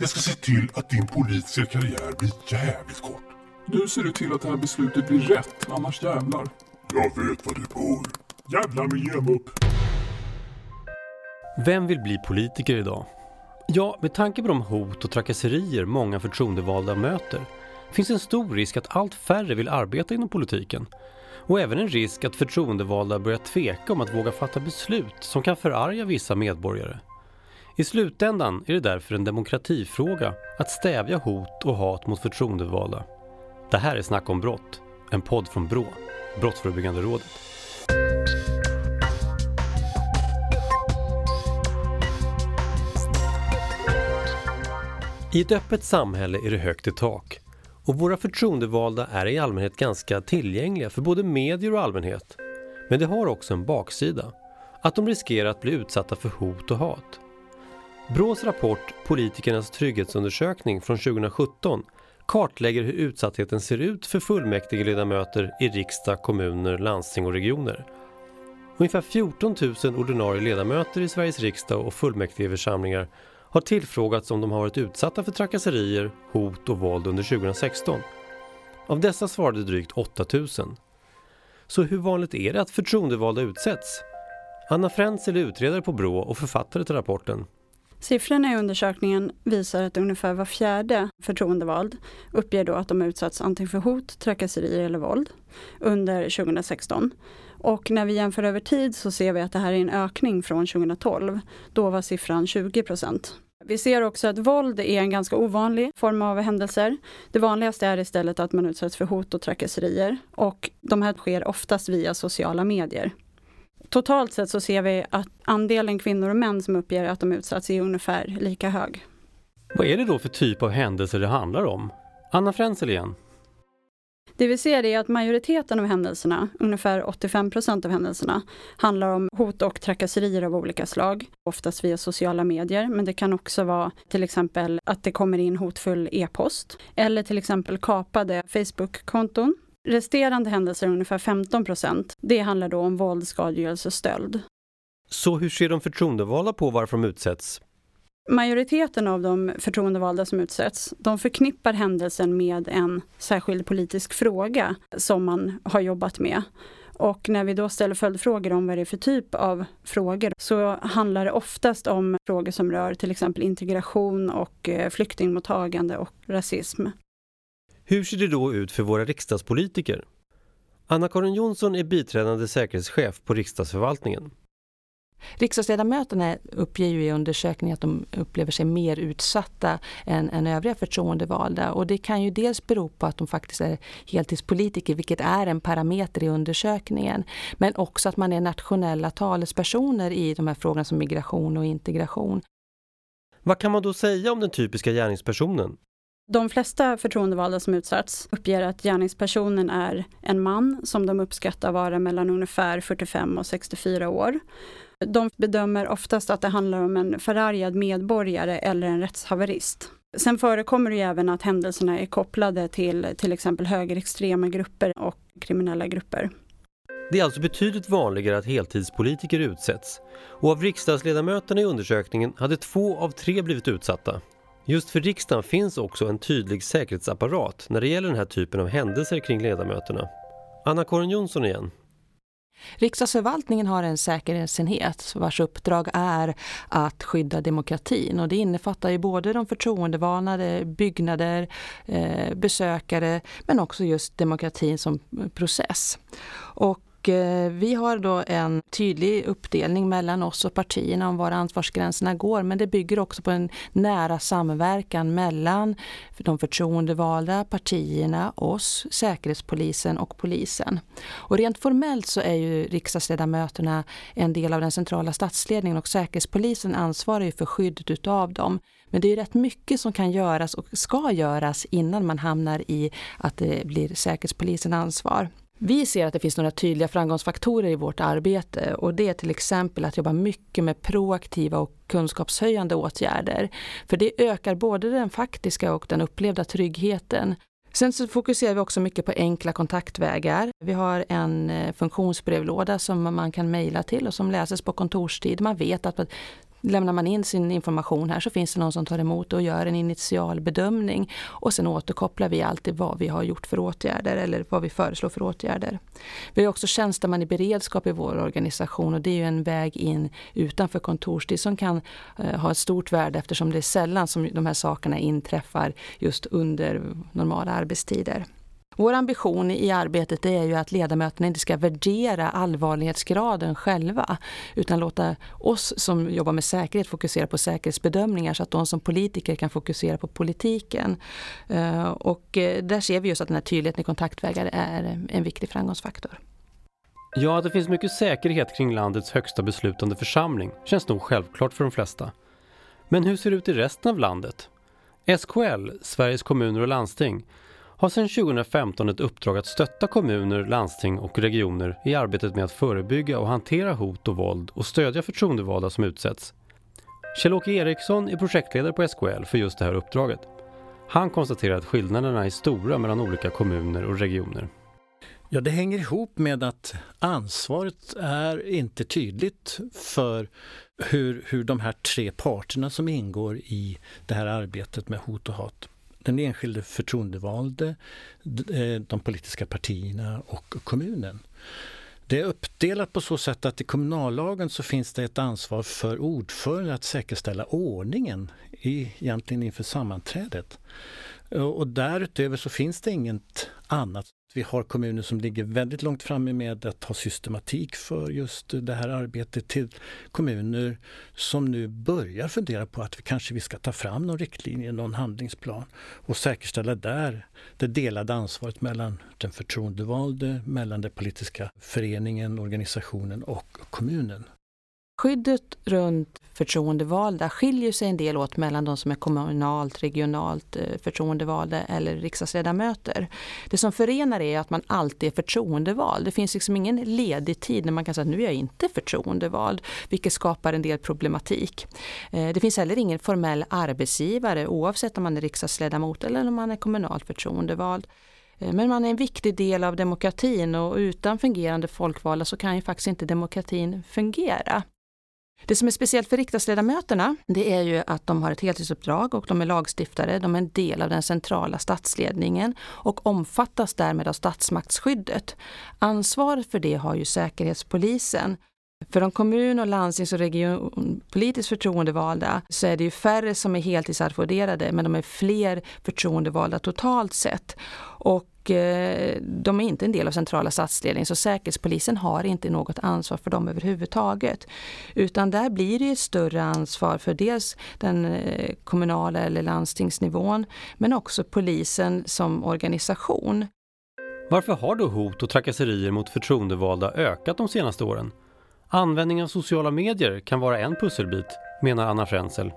Jag ska se till att din politiska karriär blir jävligt kort. Nu ser du till att det här beslutet blir rätt, annars jävlar. Jag vet var du bor. Jävlar med ge upp. Vem vill bli politiker idag? Ja, med tanke på de hot och trakasserier många förtroendevalda möter finns en stor risk att allt färre vill arbeta inom politiken. Och även en risk att förtroendevalda börjar tveka om att våga fatta beslut som kan förarga vissa medborgare. I slutändan är det därför en demokratifråga att stävja hot och hat mot förtroendevalda. Det här är Snack om brott, en podd från BRÅ, Brottsförebyggande rådet. I ett öppet samhälle är det högt i tak och våra förtroendevalda är i allmänhet ganska tillgängliga för både medier och allmänhet. Men det har också en baksida, att de riskerar att bli utsatta för hot och hat. Brås rapport Politikernas trygghetsundersökning från 2017 kartlägger hur utsattheten ser ut för fullmäktigeledamöter i riksdag, kommuner, landsting och regioner. Ungefär 14 000 ordinarie ledamöter i Sveriges riksdag och fullmäktigeförsamlingar har tillfrågats om de har varit utsatta för trakasserier, hot och våld under 2016. Av dessa svarade drygt 8 000. Så hur vanligt är det att förtroendevalda utsätts? Anna Frenzel är utredare på Brå och författare till rapporten. Siffrorna i undersökningen visar att ungefär var fjärde förtroendevald uppger då att de utsatts antingen för hot, trakasserier eller våld under 2016. Och när vi jämför över tid så ser vi att det här är en ökning från 2012. Då var siffran 20 procent. Vi ser också att våld är en ganska ovanlig form av händelser. Det vanligaste är istället att man utsätts för hot och trakasserier och de här sker oftast via sociala medier. Totalt sett så ser vi att andelen kvinnor och män som uppger att de utsatts är ungefär lika hög. Vad är det då för typ av händelser det handlar om? Anna Frenzel igen. Det vi ser är att majoriteten av händelserna, ungefär 85 procent av händelserna, handlar om hot och trakasserier av olika slag, oftast via sociala medier, men det kan också vara till exempel att det kommer in hotfull e-post, eller till exempel kapade Facebook-konton. Resterande händelser, ungefär 15 procent, det handlar då om våld, skadegörelse och stöld. Så hur ser de förtroendevalda på varför de utsätts? Majoriteten av de förtroendevalda som utsätts, de förknippar händelsen med en särskild politisk fråga som man har jobbat med. Och när vi då ställer följdfrågor om vad det är för typ av frågor så handlar det oftast om frågor som rör till exempel integration och eh, flyktingmottagande och rasism. Hur ser det då ut för våra riksdagspolitiker? Anna-Karin Jonsson är biträdande säkerhetschef på riksdagsförvaltningen. Riksdagsledamöterna uppger ju i undersökningen att de upplever sig mer utsatta än, än övriga förtroendevalda. Och det kan ju dels bero på att de faktiskt är heltidspolitiker, vilket är en parameter i undersökningen. Men också att man är nationella talespersoner i de här frågorna som migration och integration. Vad kan man då säga om den typiska gärningspersonen? De flesta förtroendevalda som utsatts uppger att gärningspersonen är en man som de uppskattar vara mellan ungefär 45 och 64 år. De bedömer oftast att det handlar om en förargad medborgare eller en rättshaverist. Sen förekommer det ju även att händelserna är kopplade till till exempel högerextrema grupper och kriminella grupper. Det är alltså betydligt vanligare att heltidspolitiker utsätts. Och av riksdagsledamöterna i undersökningen hade två av tre blivit utsatta. Just för riksdagen finns också en tydlig säkerhetsapparat när det gäller den här typen av händelser kring ledamöterna. Anna-Karin Jonsson igen. Riksdagsförvaltningen har en säkerhetsenhet vars uppdrag är att skydda demokratin och det innefattar ju både de förtroendevalda, byggnader, eh, besökare men också just demokratin som process. Och Eh, vi har då en tydlig uppdelning mellan oss och partierna om var ansvarsgränserna går men det bygger också på en nära samverkan mellan de förtroendevalda, partierna, oss, Säkerhetspolisen och polisen. Och rent formellt så är ju riksdagsledamöterna en del av den centrala statsledningen och Säkerhetspolisen ansvarar ju för skyddet utav dem. Men det är rätt mycket som kan göras och ska göras innan man hamnar i att det blir Säkerhetspolisen ansvar. Vi ser att det finns några tydliga framgångsfaktorer i vårt arbete och det är till exempel att jobba mycket med proaktiva och kunskapshöjande åtgärder. För det ökar både den faktiska och den upplevda tryggheten. Sen så fokuserar vi också mycket på enkla kontaktvägar. Vi har en eh, funktionsbrevlåda som man kan mejla till och som läses på kontorstid. Man vet att lämnar man in sin information här så finns det någon som tar emot och gör en initial bedömning. Och sen återkopplar vi alltid vad vi har gjort för åtgärder eller vad vi föreslår för åtgärder. Vi har också tjänsteman i beredskap i vår organisation och det är ju en väg in utanför kontorstid som kan eh, ha ett stort värde eftersom det är sällan som de här sakerna inträffar just under normala arbetstider. Vår ambition i arbetet är ju att ledamöterna inte ska värdera allvarlighetsgraden själva utan låta oss som jobbar med säkerhet fokusera på säkerhetsbedömningar så att de som politiker kan fokusera på politiken. Eh, och eh, där ser vi just att den här tydligheten i kontaktvägar är en viktig framgångsfaktor. Ja, att det finns mycket säkerhet kring landets högsta beslutande församling känns nog självklart för de flesta. Men hur ser det ut i resten av landet? SKL, Sveriges kommuner och landsting, har sedan 2015 ett uppdrag att stötta kommuner, landsting och regioner i arbetet med att förebygga och hantera hot och våld och stödja förtroendevalda som utsätts. Kjell-Åke Eriksson är projektledare på SKL för just det här uppdraget. Han konstaterar att skillnaderna är stora mellan olika kommuner och regioner. Ja, det hänger ihop med att ansvaret är inte tydligt för hur, hur de här tre parterna som ingår i det här arbetet med hot och hat den enskilde förtroendevalde, eh, de politiska partierna och kommunen. Det är uppdelat på så sätt att i kommunallagen så finns det ett ansvar för ordförande att säkerställa ordningen i, egentligen inför sammanträdet. Och därutöver så finns det inget annat vi har kommuner som ligger väldigt långt framme med att ha systematik för just det här arbetet till kommuner som nu börjar fundera på att vi kanske vi ska ta fram någon riktlinje, någon handlingsplan och säkerställa där det delade ansvaret mellan den förtroendevalde, mellan den politiska föreningen, organisationen och kommunen. Skyddet runt förtroendevalda skiljer sig en del åt mellan de som är kommunalt, regionalt eh, förtroendevalda eller riksdagsledamöter. Det som förenar är att man alltid är förtroendevald. Det finns liksom ingen ledig tid när man kan säga att nu är jag inte förtroendevald, vilket skapar en del problematik. Eh, det finns heller ingen formell arbetsgivare oavsett om man är riksdagsledamot eller om man är kommunalt förtroendevald. Eh, men man är en viktig del av demokratin och utan fungerande folkvalda så kan ju faktiskt inte demokratin fungera. Det som är speciellt för riksdagsledamöterna, det är ju att de har ett heltidsuppdrag och de är lagstiftare, de är en del av den centrala statsledningen och omfattas därmed av statsmaktsskyddet. Ansvaret för det har ju Säkerhetspolisen. För de kommun och landstings och regionpolitiskt förtroendevalda så är det ju färre som är heltidsarvoderade men de är fler förtroendevalda totalt sett. Och Eh, de är inte en del av centrala statsledningen så Säkerhetspolisen har inte något ansvar för dem överhuvudtaget. Utan där blir det ett större ansvar för dels den eh, kommunala eller landstingsnivån men också polisen som organisation. Varför har då hot och trakasserier mot förtroendevalda ökat de senaste åren? Användning av sociala medier kan vara en pusselbit, menar Anna Frenzel.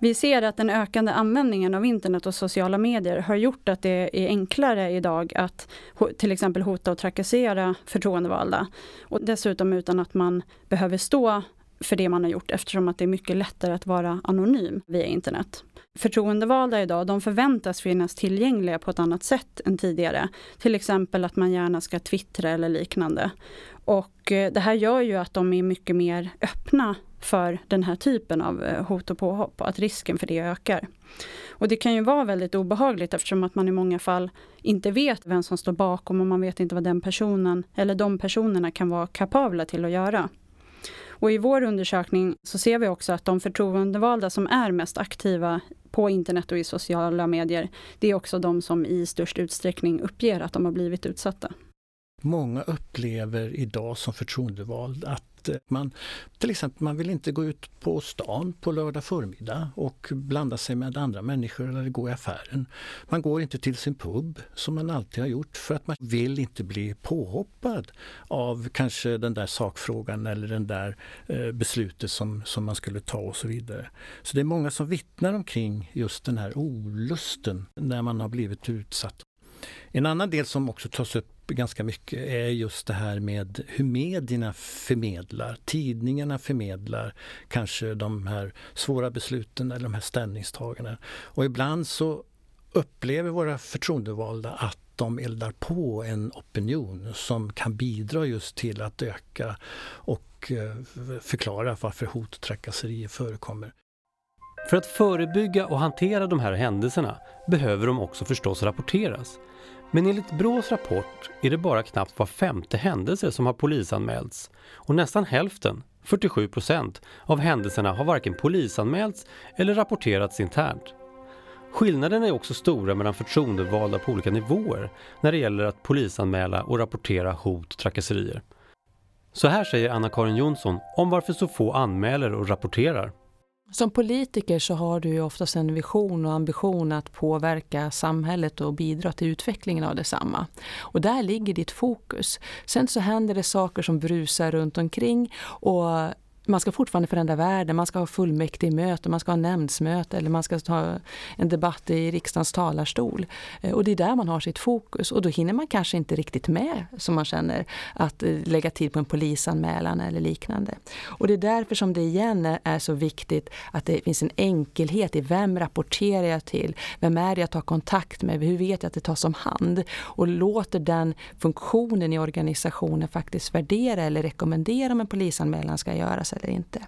Vi ser att den ökande användningen av internet och sociala medier har gjort att det är enklare idag att till exempel hota och trakassera förtroendevalda. Och dessutom utan att man behöver stå för det man har gjort eftersom att det är mycket lättare att vara anonym via internet. Förtroendevalda idag, de förväntas finnas tillgängliga på ett annat sätt än tidigare. Till exempel att man gärna ska twittra eller liknande. Och eh, det här gör ju att de är mycket mer öppna för den här typen av eh, hot och påhopp och att risken för det ökar. Och det kan ju vara väldigt obehagligt eftersom att man i många fall inte vet vem som står bakom och man vet inte vad den personen eller de personerna kan vara kapabla till att göra. Och i vår undersökning så ser vi också att de förtroendevalda som är mest aktiva på internet och i sociala medier, det är också de som i störst utsträckning uppger att de har blivit utsatta. Många upplever idag som förtroendevald att eh, man till exempel man vill inte gå ut på stan på lördag förmiddag och blanda sig med andra människor eller gå i affären. Man går inte till sin pub som man alltid har gjort för att man vill inte bli påhoppad av kanske den där sakfrågan eller den där eh, beslutet som, som man skulle ta och så vidare. Så det är många som vittnar omkring just den här olusten när man har blivit utsatt. En annan del som också tas upp ganska mycket är just det här med hur medierna förmedlar, tidningarna förmedlar kanske de här svåra besluten eller de här ställningstagandena. Och ibland så upplever våra förtroendevalda att de eldar på en opinion som kan bidra just till att öka och eh, förklara varför hot och trakasserier förekommer. För att förebygga och hantera de här händelserna behöver de också förstås rapporteras. Men enligt Brås rapport är det bara knappt var femte händelse som har polisanmälts och nästan hälften, 47 procent, av händelserna har varken polisanmälts eller rapporterats internt. Skillnaderna är också stora mellan förtroendevalda på olika nivåer när det gäller att polisanmäla och rapportera hot och trakasserier. Så här säger Anna-Karin Jonsson om varför så få anmäler och rapporterar. Som politiker så har du ju oftast en vision och ambition att påverka samhället och bidra till utvecklingen av detsamma. Och där ligger ditt fokus. Sen så händer det saker som brusar runt omkring och man ska fortfarande förändra världen, man ska ha fullmäktigemöte, man ska ha nämndsmöte eller man ska ta en debatt i riksdagens talarstol. Eh, och det är där man har sitt fokus och då hinner man kanske inte riktigt med, som man känner, att eh, lägga tid på en polisanmälan eller liknande. Och det är därför som det igen är så viktigt att det finns en enkelhet i vem rapporterar jag till? Vem är det jag tar kontakt med? Hur vet jag att det tas om hand? Och låter den funktionen i organisationen faktiskt värdera eller rekommendera om en polisanmälan ska göras eller inte.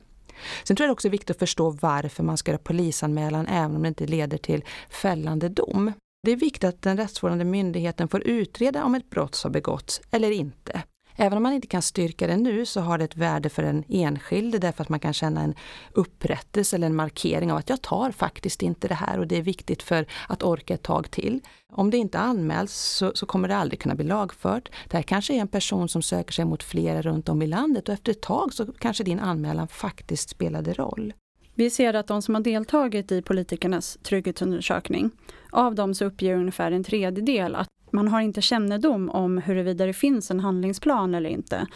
Sen tror jag också är viktigt att förstå varför man ska göra polisanmälan även om det inte leder till fällande dom. Det är viktigt att den rättsvårdande myndigheten får utreda om ett brott har begåtts eller inte. Även om man inte kan styrka det nu så har det ett värde för den enskilde därför att man kan känna en upprättelse eller en markering av att jag tar faktiskt inte det här och det är viktigt för att orka ett tag till. Om det inte anmäls så, så kommer det aldrig kunna bli lagfört. Det här kanske är en person som söker sig mot flera runt om i landet och efter ett tag så kanske din anmälan faktiskt spelade roll. Vi ser att de som har deltagit i politikernas trygghetsundersökning, av dem så uppger ungefär en tredjedel att man har inte kännedom om huruvida det finns en handlingsplan eller inte.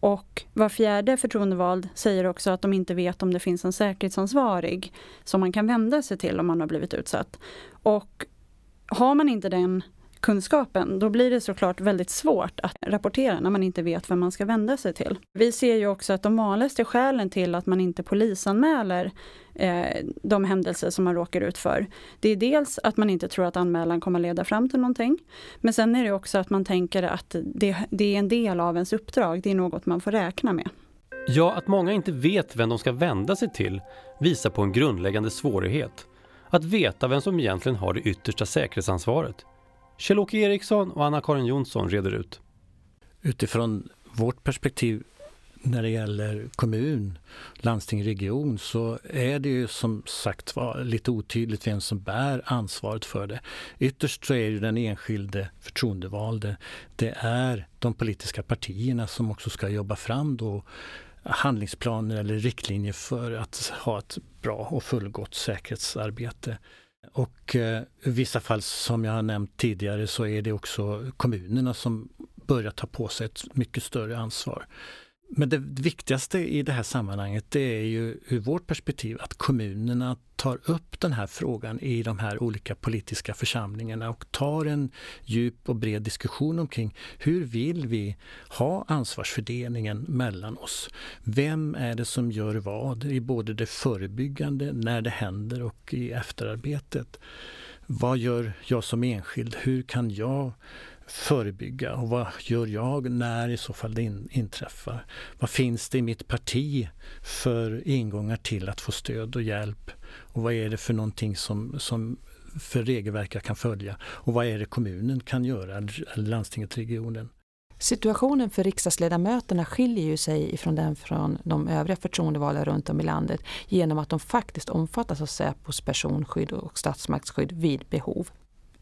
Och var fjärde förtroendevald säger också att de inte vet om det finns en säkerhetsansvarig som man kan vända sig till om man har blivit utsatt. Och har man inte den kunskapen, då blir det såklart väldigt svårt att rapportera när man inte vet vem man ska vända sig till. Vi ser ju också att de vanligaste skälen till att man inte polisanmäler eh, de händelser som man råkar ut för, det är dels att man inte tror att anmälan kommer leda fram till någonting. Men sen är det också att man tänker att det, det är en del av ens uppdrag, det är något man får räkna med. Ja, att många inte vet vem de ska vända sig till visar på en grundläggande svårighet. Att veta vem som egentligen har det yttersta säkerhetsansvaret. Kjell-Åke Eriksson och Anna-Karin Jonsson reder ut. Utifrån vårt perspektiv när det gäller kommun, landsting, region så är det ju som sagt var lite otydligt vem som bär ansvaret för det. Ytterst så är det den enskilde förtroendevalde. Det är de politiska partierna som också ska jobba fram då handlingsplaner eller riktlinjer för att ha ett bra och fullgott säkerhetsarbete. Och eh, i vissa fall som jag har nämnt tidigare så är det också kommunerna som börjar ta på sig ett mycket större ansvar. Men det viktigaste i det här sammanhanget det är ju ur vårt perspektiv att kommunerna tar upp den här frågan i de här olika politiska församlingarna och tar en djup och bred diskussion omkring hur vill vi ha ansvarsfördelningen mellan oss? Vem är det som gör vad i både det förebyggande, när det händer och i efterarbetet? Vad gör jag som enskild? Hur kan jag förebygga och vad gör jag när i så fall det in, inträffar? Vad finns det i mitt parti för ingångar till att få stöd och hjälp? Och vad är det för någonting som, som för regelverk jag kan följa? Och vad är det kommunen kan göra, eller landstinget, regionen? Situationen för riksdagsledamöterna skiljer ju sig ifrån den från de övriga förtroendevalda runt om i landet genom att de faktiskt omfattas av Säpos personskydd och statsmaktsskydd vid behov.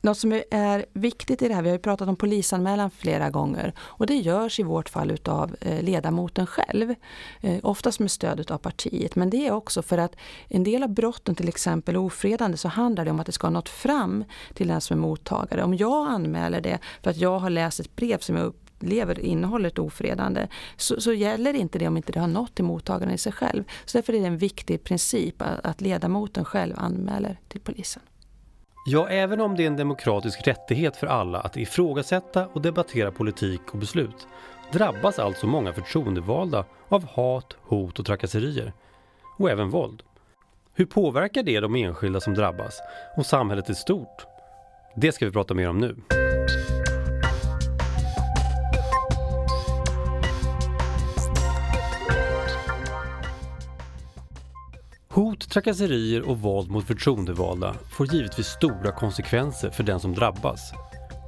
Något som är viktigt i det här, vi har ju pratat om polisanmälan flera gånger och det görs i vårt fall utav eh, ledamoten själv. Eh, oftast med stöd av partiet men det är också för att en del av brotten till exempel ofredande så handlar det om att det ska ha nått fram till den som är mottagare. Om jag anmäler det för att jag har läst ett brev som jag upplever innehåller ett ofredande så, så, gäller inte det om inte det har nått till mottagaren i sig själv. Så därför är det en viktig princip att, att ledamoten själv anmäler till polisen. Ja, även om det är en demokratisk rättighet för alla att ifrågasätta och debattera politik och beslut drabbas alltså många förtroendevalda av hat, hot och trakasserier. Och även våld. Hur påverkar det de enskilda som drabbas och samhället i stort? Det ska vi prata mer om nu. Trakasserier och våld mot förtroendevalda får givetvis stora konsekvenser för den som drabbas.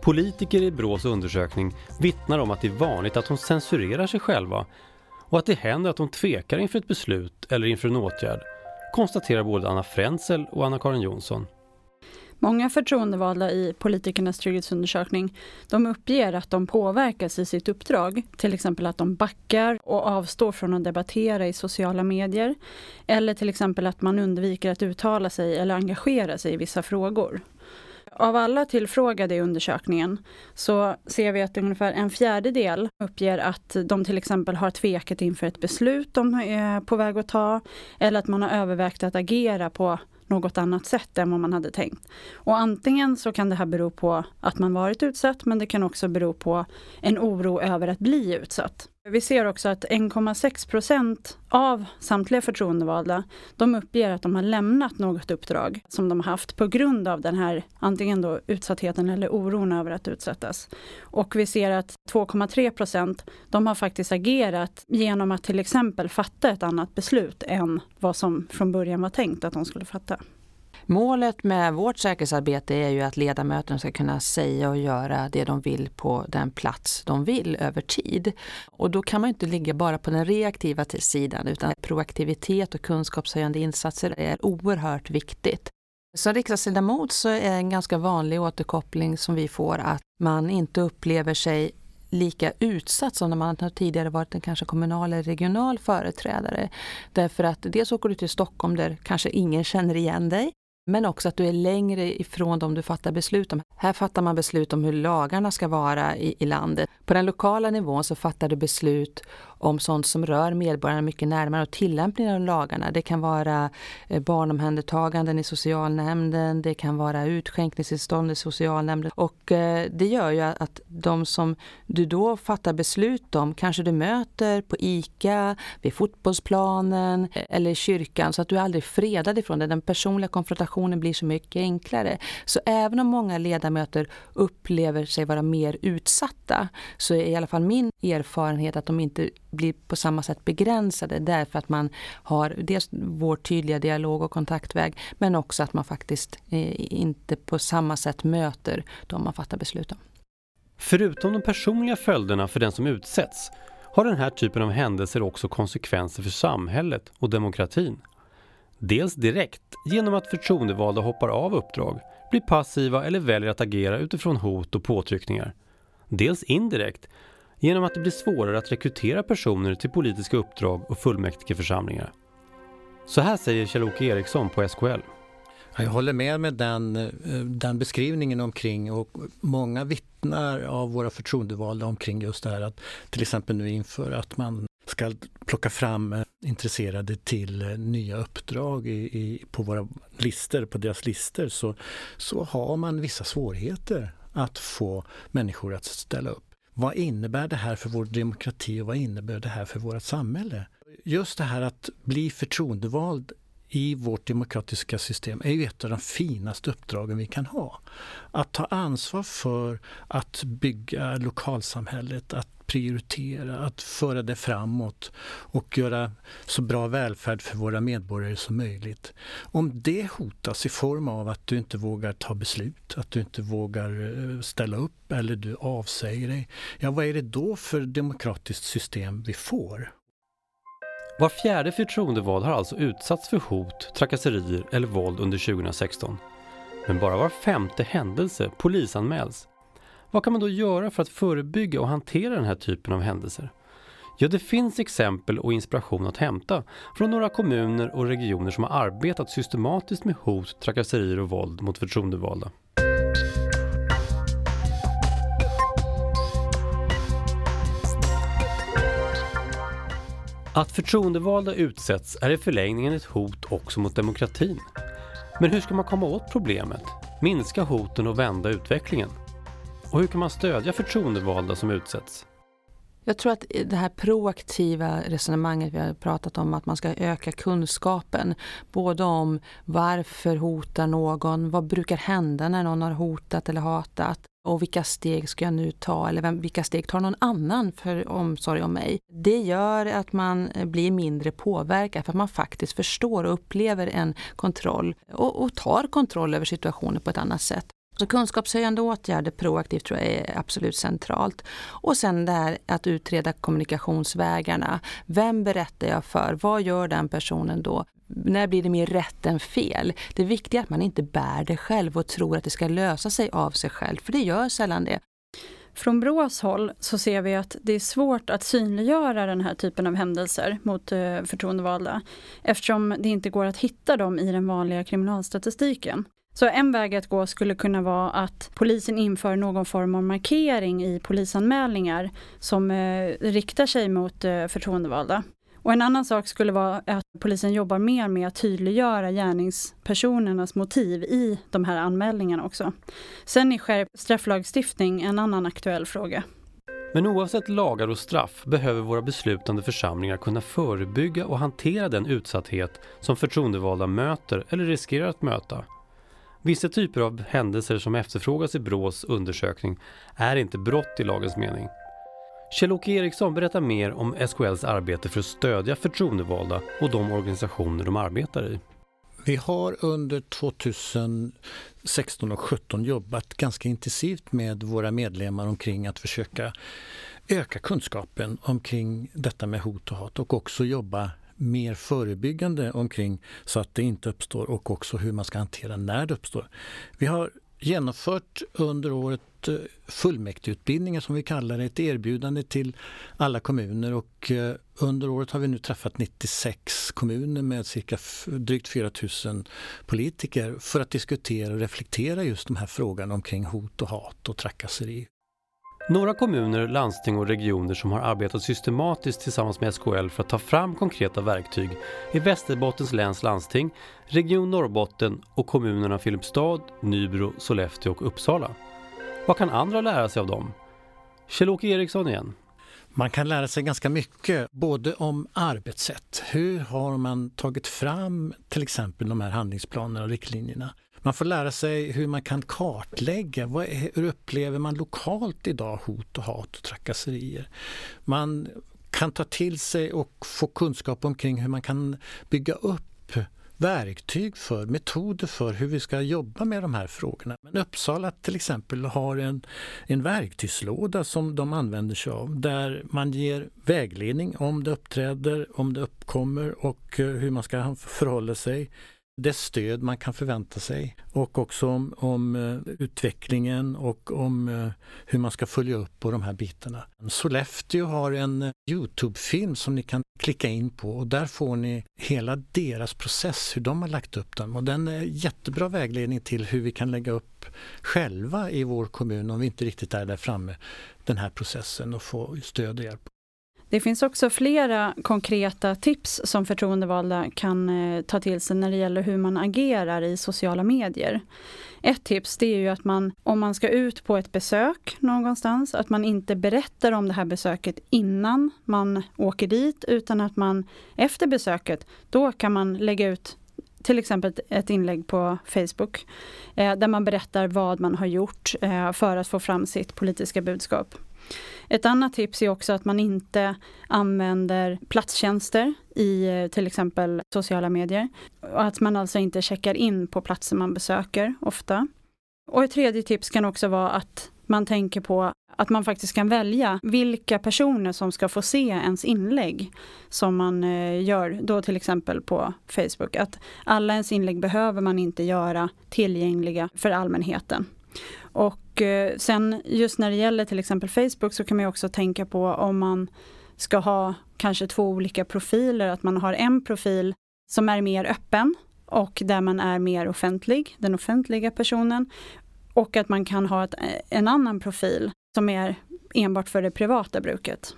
Politiker i Brås undersökning vittnar om att det är vanligt att de censurerar sig själva och att det händer att de tvekar inför ett beslut eller inför en åtgärd, konstaterar både Anna Frenzel och Anna-Karin Jonsson. Många förtroendevalda i politikernas trygghetsundersökning de uppger att de påverkas i sitt uppdrag. Till exempel att de backar och avstår från att debattera i sociala medier. Eller till exempel att man undviker att uttala sig eller engagera sig i vissa frågor. Av alla tillfrågade i undersökningen så ser vi att ungefär en fjärdedel uppger att de till exempel har tvekat inför ett beslut de är på väg att ta eller att man har övervägt att agera på något annat sätt än vad man hade tänkt. Och antingen så kan det här bero på att man varit utsatt men det kan också bero på en oro över att bli utsatt. Vi ser också att 1,6 procent av samtliga förtroendevalda de uppger att de har lämnat något uppdrag som de har haft på grund av den här antingen då utsattheten eller oron över att utsättas. Och vi ser att 2,3 procent de har faktiskt agerat genom att till exempel fatta ett annat beslut än vad som från början var tänkt att de skulle fatta. Målet med vårt säkerhetsarbete är ju att ledamöterna ska kunna säga och göra det de vill på den plats de vill över tid. Och då kan man inte ligga bara på den reaktiva sidan utan proaktivitet och kunskapshöjande insatser är oerhört viktigt. Som riksdagsledamot så är en ganska vanlig återkoppling som vi får att man inte upplever sig lika utsatt som när man tidigare varit en kanske kommunal eller regional företrädare. Därför att dels åker du till Stockholm där kanske ingen känner igen dig. Men också att du är längre ifrån dem du fattar beslut om. Här fattar man beslut om hur lagarna ska vara i, i landet. På den lokala nivån så fattar du beslut om sånt som rör medborgarna mycket närmare och tillämpningen av lagarna. Det kan vara eh, barnomhändertaganden i socialnämnden, det kan vara utskänkningstillstånd i socialnämnden och eh, det gör ju att de som du då fattar beslut om kanske du möter på ICA, vid fotbollsplanen eh, eller i kyrkan så att du är aldrig fredad ifrån det. Den personliga konfrontationen blir så mycket enklare. Så även om många ledamöter upplever sig vara mer utsatta så är i alla fall min erfarenhet att de inte blir på samma sätt begränsade därför att man har dels vår tydliga dialog och kontaktväg men också att man faktiskt eh, inte på samma sätt möter de man fattar beslut om. Förutom de personliga följderna för den som utsätts har den här typen av händelser också konsekvenser för samhället och demokratin. Dels direkt genom att förtroendevalda hoppar av uppdrag, blir passiva eller väljer att agera utifrån hot och påtryckningar. Dels indirekt genom att det blir svårare att rekrytera personer till politiska uppdrag och fullmäktigeförsamlingar. Så här säger Kjell-Åke Eriksson på SKL. Jag håller med med den, eh, den beskrivningen omkring och många vittnar av våra förtroendevalda omkring just det här att till exempel nu inför att man ska plocka fram eh, intresserade till eh, nya uppdrag i, i, på våra listor, på deras listor så, så har man vissa svårigheter att få människor att ställa upp. Vad innebär det här för vår demokrati och vad innebär det här för vårt samhälle? Just det här att bli förtroendevald i vårt demokratiska system är ju ett av de finaste uppdragen vi kan ha. Att ta ansvar för att bygga lokalsamhället, att prioritera, att föra det framåt och göra så bra välfärd för våra medborgare som möjligt. Om det hotas i form av att du inte vågar ta beslut, att du inte vågar eh, ställa upp eller du avsäger dig, ja vad är det då för demokratiskt system vi får? Var fjärde förtroendevald har alltså utsatts för hot, trakasserier eller våld under 2016. Men bara var femte händelse polisanmäls. Vad kan man då göra för att förebygga och hantera den här typen av händelser? Ja, det finns exempel och inspiration att hämta från några kommuner och regioner som har arbetat systematiskt med hot, trakasserier och våld mot förtroendevalda. Att förtroendevalda utsätts är i förlängningen ett hot också mot demokratin. Men hur ska man komma åt problemet, minska hoten och vända utvecklingen? Och hur kan man stödja förtroendevalda som utsätts? Jag tror att det här proaktiva resonemanget vi har pratat om, att man ska öka kunskapen, både om varför hotar någon, vad brukar hända när någon har hotat eller hatat och vilka steg ska jag nu ta eller vem, vilka steg tar någon annan för omsorg om mig? Det gör att man blir mindre påverkad för att man faktiskt förstår och upplever en kontroll och, och tar kontroll över situationen på ett annat sätt. Så kunskapshöjande åtgärder proaktivt tror jag är absolut centralt. Och sen det här att utreda kommunikationsvägarna. Vem berättar jag för? Vad gör den personen då? När blir det mer rätt än fel? Det viktiga är att man inte bär det själv och tror att det ska lösa sig av sig själv, för det gör sällan det. Från Brås håll så ser vi att det är svårt att synliggöra den här typen av händelser mot eh, förtroendevalda eftersom det inte går att hitta dem i den vanliga kriminalstatistiken. Så en väg att gå skulle kunna vara att polisen inför någon form av markering i polisanmälningar som eh, riktar sig mot eh, förtroendevalda. Och en annan sak skulle vara att polisen jobbar mer med att tydliggöra gärningspersonernas motiv i de här anmälningarna också. Sen är skärpt strafflagstiftning en annan aktuell fråga. Men oavsett lagar och straff behöver våra beslutande församlingar kunna förebygga och hantera den utsatthet som förtroendevalda möter eller riskerar att möta. Vissa typer av händelser som efterfrågas i Brås undersökning är inte brott i lagens mening. Kjell-Åke Eriksson berättar mer om SKLs arbete för att stödja förtroendevalda och de organisationer de arbetar i. Vi har under 2016 och 2017 jobbat ganska intensivt med våra medlemmar omkring att försöka öka kunskapen omkring detta med hot och hat och också jobba mer förebyggande omkring så att det inte uppstår och också hur man ska hantera när det uppstår. Vi har genomfört under året eh, fullmäktigeutbildningar som vi kallar det, ett erbjudande till alla kommuner och eh, under året har vi nu träffat 96 kommuner med cirka drygt 4000 politiker för att diskutera och reflektera just de här frågorna omkring hot och hat och trakasseri. Några kommuner, landsting och regioner som har arbetat systematiskt tillsammans med SKL för att ta fram konkreta verktyg är Västerbottens läns landsting, Region Norrbotten och kommunerna Filipstad, Nybro, Sollefteå och Uppsala. Vad kan andra lära sig av dem? Kjell-Åke Eriksson igen. Man kan lära sig ganska mycket, både om arbetssätt. Hur har man tagit fram till exempel de här handlingsplanerna och riktlinjerna? Man får lära sig hur man kan kartlägga, vad är, hur upplever man lokalt idag hot och hat och trakasserier. Man kan ta till sig och få kunskap omkring hur man kan bygga upp verktyg för, metoder för hur vi ska jobba med de här frågorna. Men Uppsala till exempel har en, en verktygslåda som de använder sig av där man ger vägledning om det uppträder, om det uppkommer och eh, hur man ska förhålla sig det stöd man kan förvänta sig och också om, om eh, utvecklingen och om eh, hur man ska följa upp på de här bitarna. Sollefteå har en eh, Youtube-film som ni kan klicka in på och där får ni hela deras process, hur de har lagt upp den. Och den är jättebra vägledning till hur vi kan lägga upp själva i vår kommun om vi inte riktigt är där framme, den här processen och få stöd och hjälp. Det finns också flera konkreta tips som förtroendevalda kan eh, ta till sig när det gäller hur man agerar i sociala medier. Ett tips det är ju att man, om man ska ut på ett besök någonstans, att man inte berättar om det här besöket innan man åker dit, utan att man efter besöket, då kan man lägga ut till exempel ett inlägg på Facebook eh, där man berättar vad man har gjort eh, för att få fram sitt politiska budskap. Ett annat tips är också att man inte använder platstjänster i eh, till exempel sociala medier. Och att man alltså inte checkar in på platser man besöker ofta. Och ett tredje tips kan också vara att man tänker på att man faktiskt kan välja vilka personer som ska få se ens inlägg som man eh, gör då till exempel på Facebook. Att alla ens inlägg behöver man inte göra tillgängliga för allmänheten. Och eh, sen just när det gäller till exempel Facebook så kan man också tänka på om man ska ha kanske två olika profiler, att man har en profil som är mer öppen och där man är mer offentlig, den offentliga personen. Och att man kan ha ett, eh, en annan profil som är enbart för det privata bruket.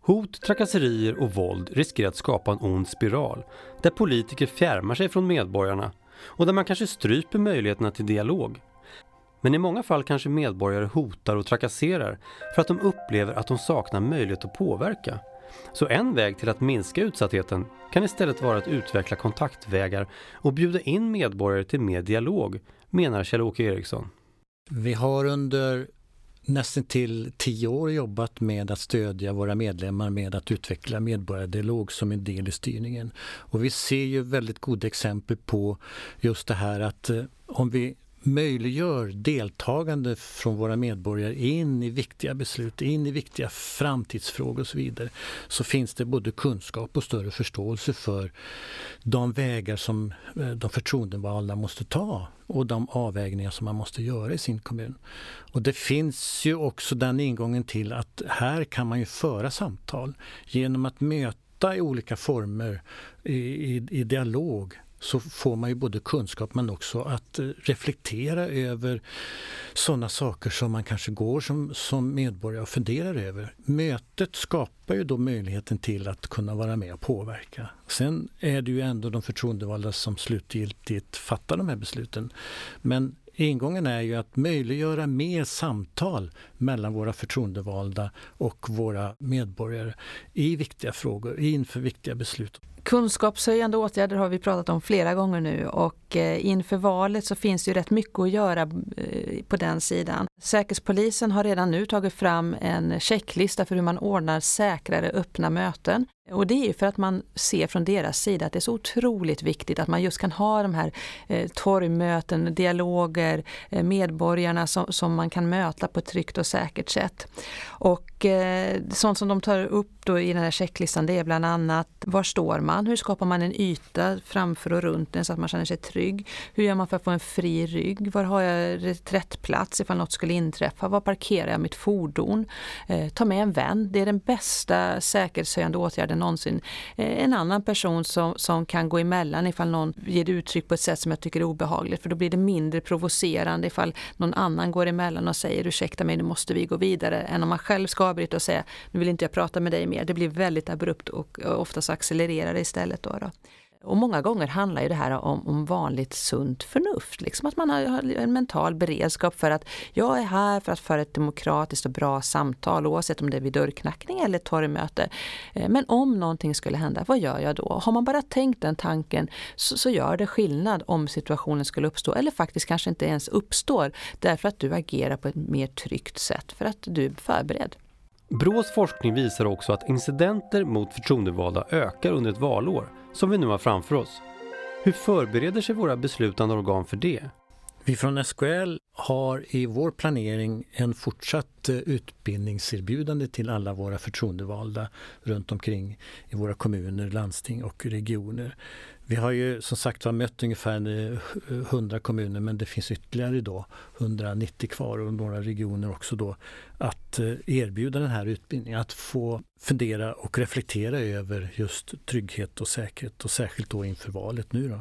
Hot, trakasserier och våld riskerar att skapa en ond spiral där politiker fjärmar sig från medborgarna och där man kanske stryper möjligheterna till dialog. Men i många fall kanske medborgare hotar och trakasserar för att de upplever att de saknar möjlighet att påverka. Så en väg till att minska utsattheten kan istället vara att utveckla kontaktvägar och bjuda in medborgare till mer dialog, menar Kjell-Åke Eriksson. Vi har under nästan till tio år jobbat med att stödja våra medlemmar med att utveckla medborgardialog som en del i styrningen. Och vi ser ju väldigt goda exempel på just det här att eh, om vi möjliggör deltagande från våra medborgare in i viktiga beslut, in i viktiga framtidsfrågor och så vidare, så finns det både kunskap och större förståelse för de vägar som eh, de förtroendevalda måste ta och de avvägningar som man måste göra i sin kommun. Och det finns ju också den ingången till att här kan man ju föra samtal genom att möta i olika former i, i, i dialog så får man ju både kunskap men också att eh, reflektera över sådana saker som man kanske går som, som medborgare och funderar över. Mötet skapar ju då möjligheten till att kunna vara med och påverka. Sen är det ju ändå de förtroendevalda som slutgiltigt fattar de här besluten. Men ingången är ju att möjliggöra mer samtal mellan våra förtroendevalda och våra medborgare i viktiga frågor, inför viktiga beslut. Kunskapshöjande åtgärder har vi pratat om flera gånger nu och eh, inför valet så finns det ju rätt mycket att göra eh, på den sidan. Säkerhetspolisen har redan nu tagit fram en checklista för hur man ordnar säkrare öppna möten. Och det är ju för att man ser från deras sida att det är så otroligt viktigt att man just kan ha de här eh, torgmöten, dialoger, eh, medborgarna som, som man kan möta på ett tryggt och säkert sätt. Och eh, sånt som de tar upp då i den här checklistan det är bland annat var står man? Hur skapar man en yta framför och runt den så att man känner sig trygg? Hur gör man för att få en fri rygg? Var har jag reträttplats ifall något skulle inträffa? Var parkerar jag mitt fordon? Eh, ta med en vän. Det är den bästa säkerhetshöjande åtgärden någonsin. Eh, en annan person som, som kan gå emellan ifall någon ger uttryck på ett sätt som jag tycker är obehagligt för då blir det mindre provocerande ifall någon annan går emellan och säger ursäkta mig nu måste vi gå vidare än om man själv ska avbryta och säga nu vill inte jag prata med dig mer. Det blir väldigt abrupt och oftast accelererar det istället. Då, då. Och många gånger handlar ju det här om, om vanligt sunt förnuft. Liksom att man har, en mental beredskap för att jag är här för att föra ett demokratiskt och bra samtal oavsett om det är vid dörrknackning eller torgmöte. Eh, men om någonting skulle hända, vad gör jag då? Har man bara tänkt den tanken så, så gör det skillnad om situationen skulle uppstå eller faktiskt kanske inte ens uppstår därför att du agerar på ett mer tryggt sätt för att du är förberedd. Brås forskning visar också att incidenter mot förtroendevalda ökar under ett valår, som vi nu har framför oss. Hur förbereder sig våra beslutande organ för det? Vi från SKL har i vår planering en fortsatt eh, utbildningserbjudande till alla våra förtroendevalda runt omkring i våra kommuner, landsting och regioner. Vi har ju som sagt var mött ungefär eh, 100 kommuner men det finns ytterligare då 190 kvar och några regioner också då att eh, erbjuda den här utbildningen. Att få fundera och reflektera över just trygghet och säkerhet och särskilt då inför valet nu. Då.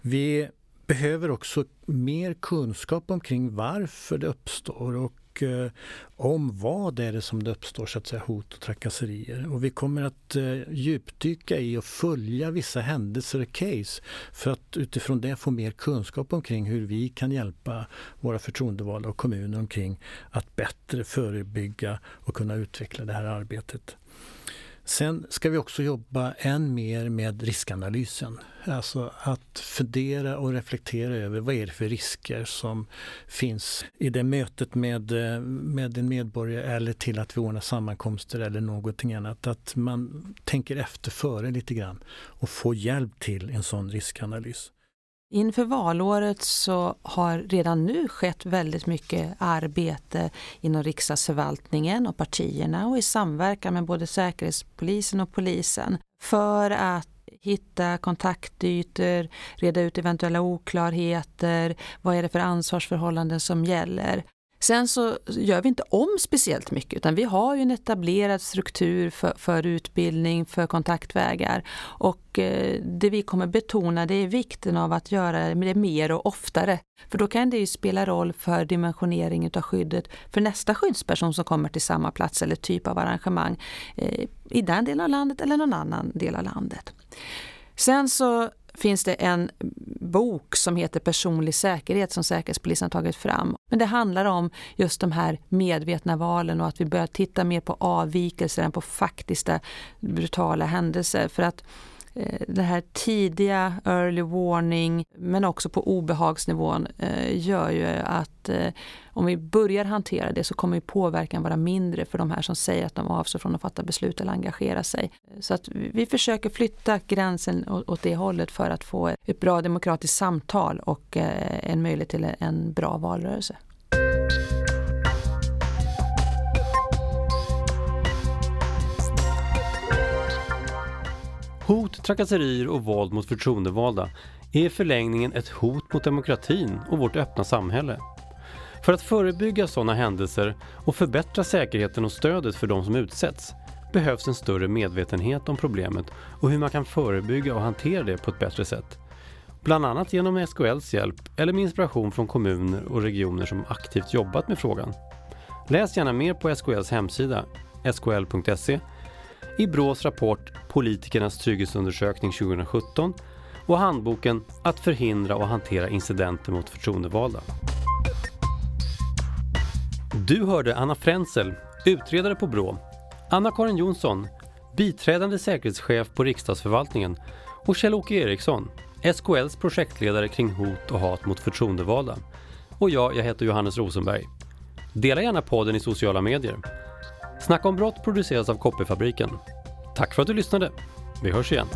Vi behöver också mer kunskap omkring varför det uppstår och eh, om vad det är det som det uppstår så att säga, hot och trakasserier. Och vi kommer att eh, djupdyka i och följa vissa händelser och case för att utifrån det få mer kunskap omkring hur vi kan hjälpa våra förtroendevalda och kommuner omkring att bättre förebygga och kunna utveckla det här arbetet. Sen ska vi också jobba än mer med riskanalysen. Alltså att fundera och reflektera över vad är det för risker som finns i det mötet med, eh, med en medborgare eller till att vi ordnar sammankomster eller någonting annat. Att man tänker efter före lite grann och får hjälp till en sån riskanalys. Inför valåret så har redan nu skett väldigt mycket arbete inom riksdagsförvaltningen och partierna och i samverkan med både Säkerhetspolisen och polisen för att hitta kontaktytor, reda ut eventuella oklarheter, vad är det för ansvarsförhållanden som gäller. Sen så gör vi inte om speciellt mycket utan vi har ju en etablerad struktur för, för utbildning, för kontaktvägar och eh, det vi kommer betona det är vikten av att göra det mer och oftare. För då kan det ju spela roll för dimensionering av skyddet för nästa skyddsperson som kommer till samma plats eller typ av arrangemang eh, i den delen av landet eller någon annan del av landet. Sen så finns det en bok som heter Personlig säkerhet som Säkerhetspolisen har tagit fram. Men det handlar om just de här medvetna valen och att vi börjar titta mer på avvikelser än på faktiska brutala händelser. För att Eh, det här tidiga early warning men också på obehagsnivån eh, gör ju att eh, om vi börjar hantera det så kommer påverkan vara mindre för de här som säger att de avstår från att fatta beslut eller engagera sig. Så att vi försöker flytta gränsen åt det hållet för att få ett bra demokratiskt samtal och en möjlighet till en bra valrörelse. Hot, trakasserier och våld mot förtroendevalda är i förlängningen ett hot mot demokratin och vårt öppna samhälle. För att förebygga sådana händelser och förbättra säkerheten och stödet för de som utsätts behövs en större medvetenhet om problemet och hur man kan förebygga och hantera det på ett bättre sätt. Bland annat genom SKLs hjälp eller med inspiration från kommuner och regioner som aktivt jobbat med frågan. Läs gärna mer på SKLs hemsida, skl.se i Brås rapport Politikernas trygghetsundersökning 2017 och handboken Att förhindra och hantera incidenter mot förtroendevalda. Du hörde Anna Frenzel, utredare på Brå, Anna-Karin Jonsson, biträdande säkerhetschef på riksdagsförvaltningen och Kjell-Åke Eriksson, SKLs projektledare kring hot och hat mot förtroendevalda. Och jag, jag heter Johannes Rosenberg. Dela gärna podden i sociala medier. Snacka om brott produceras av Koppifabriken. Tack för att du lyssnade. Vi hörs igen.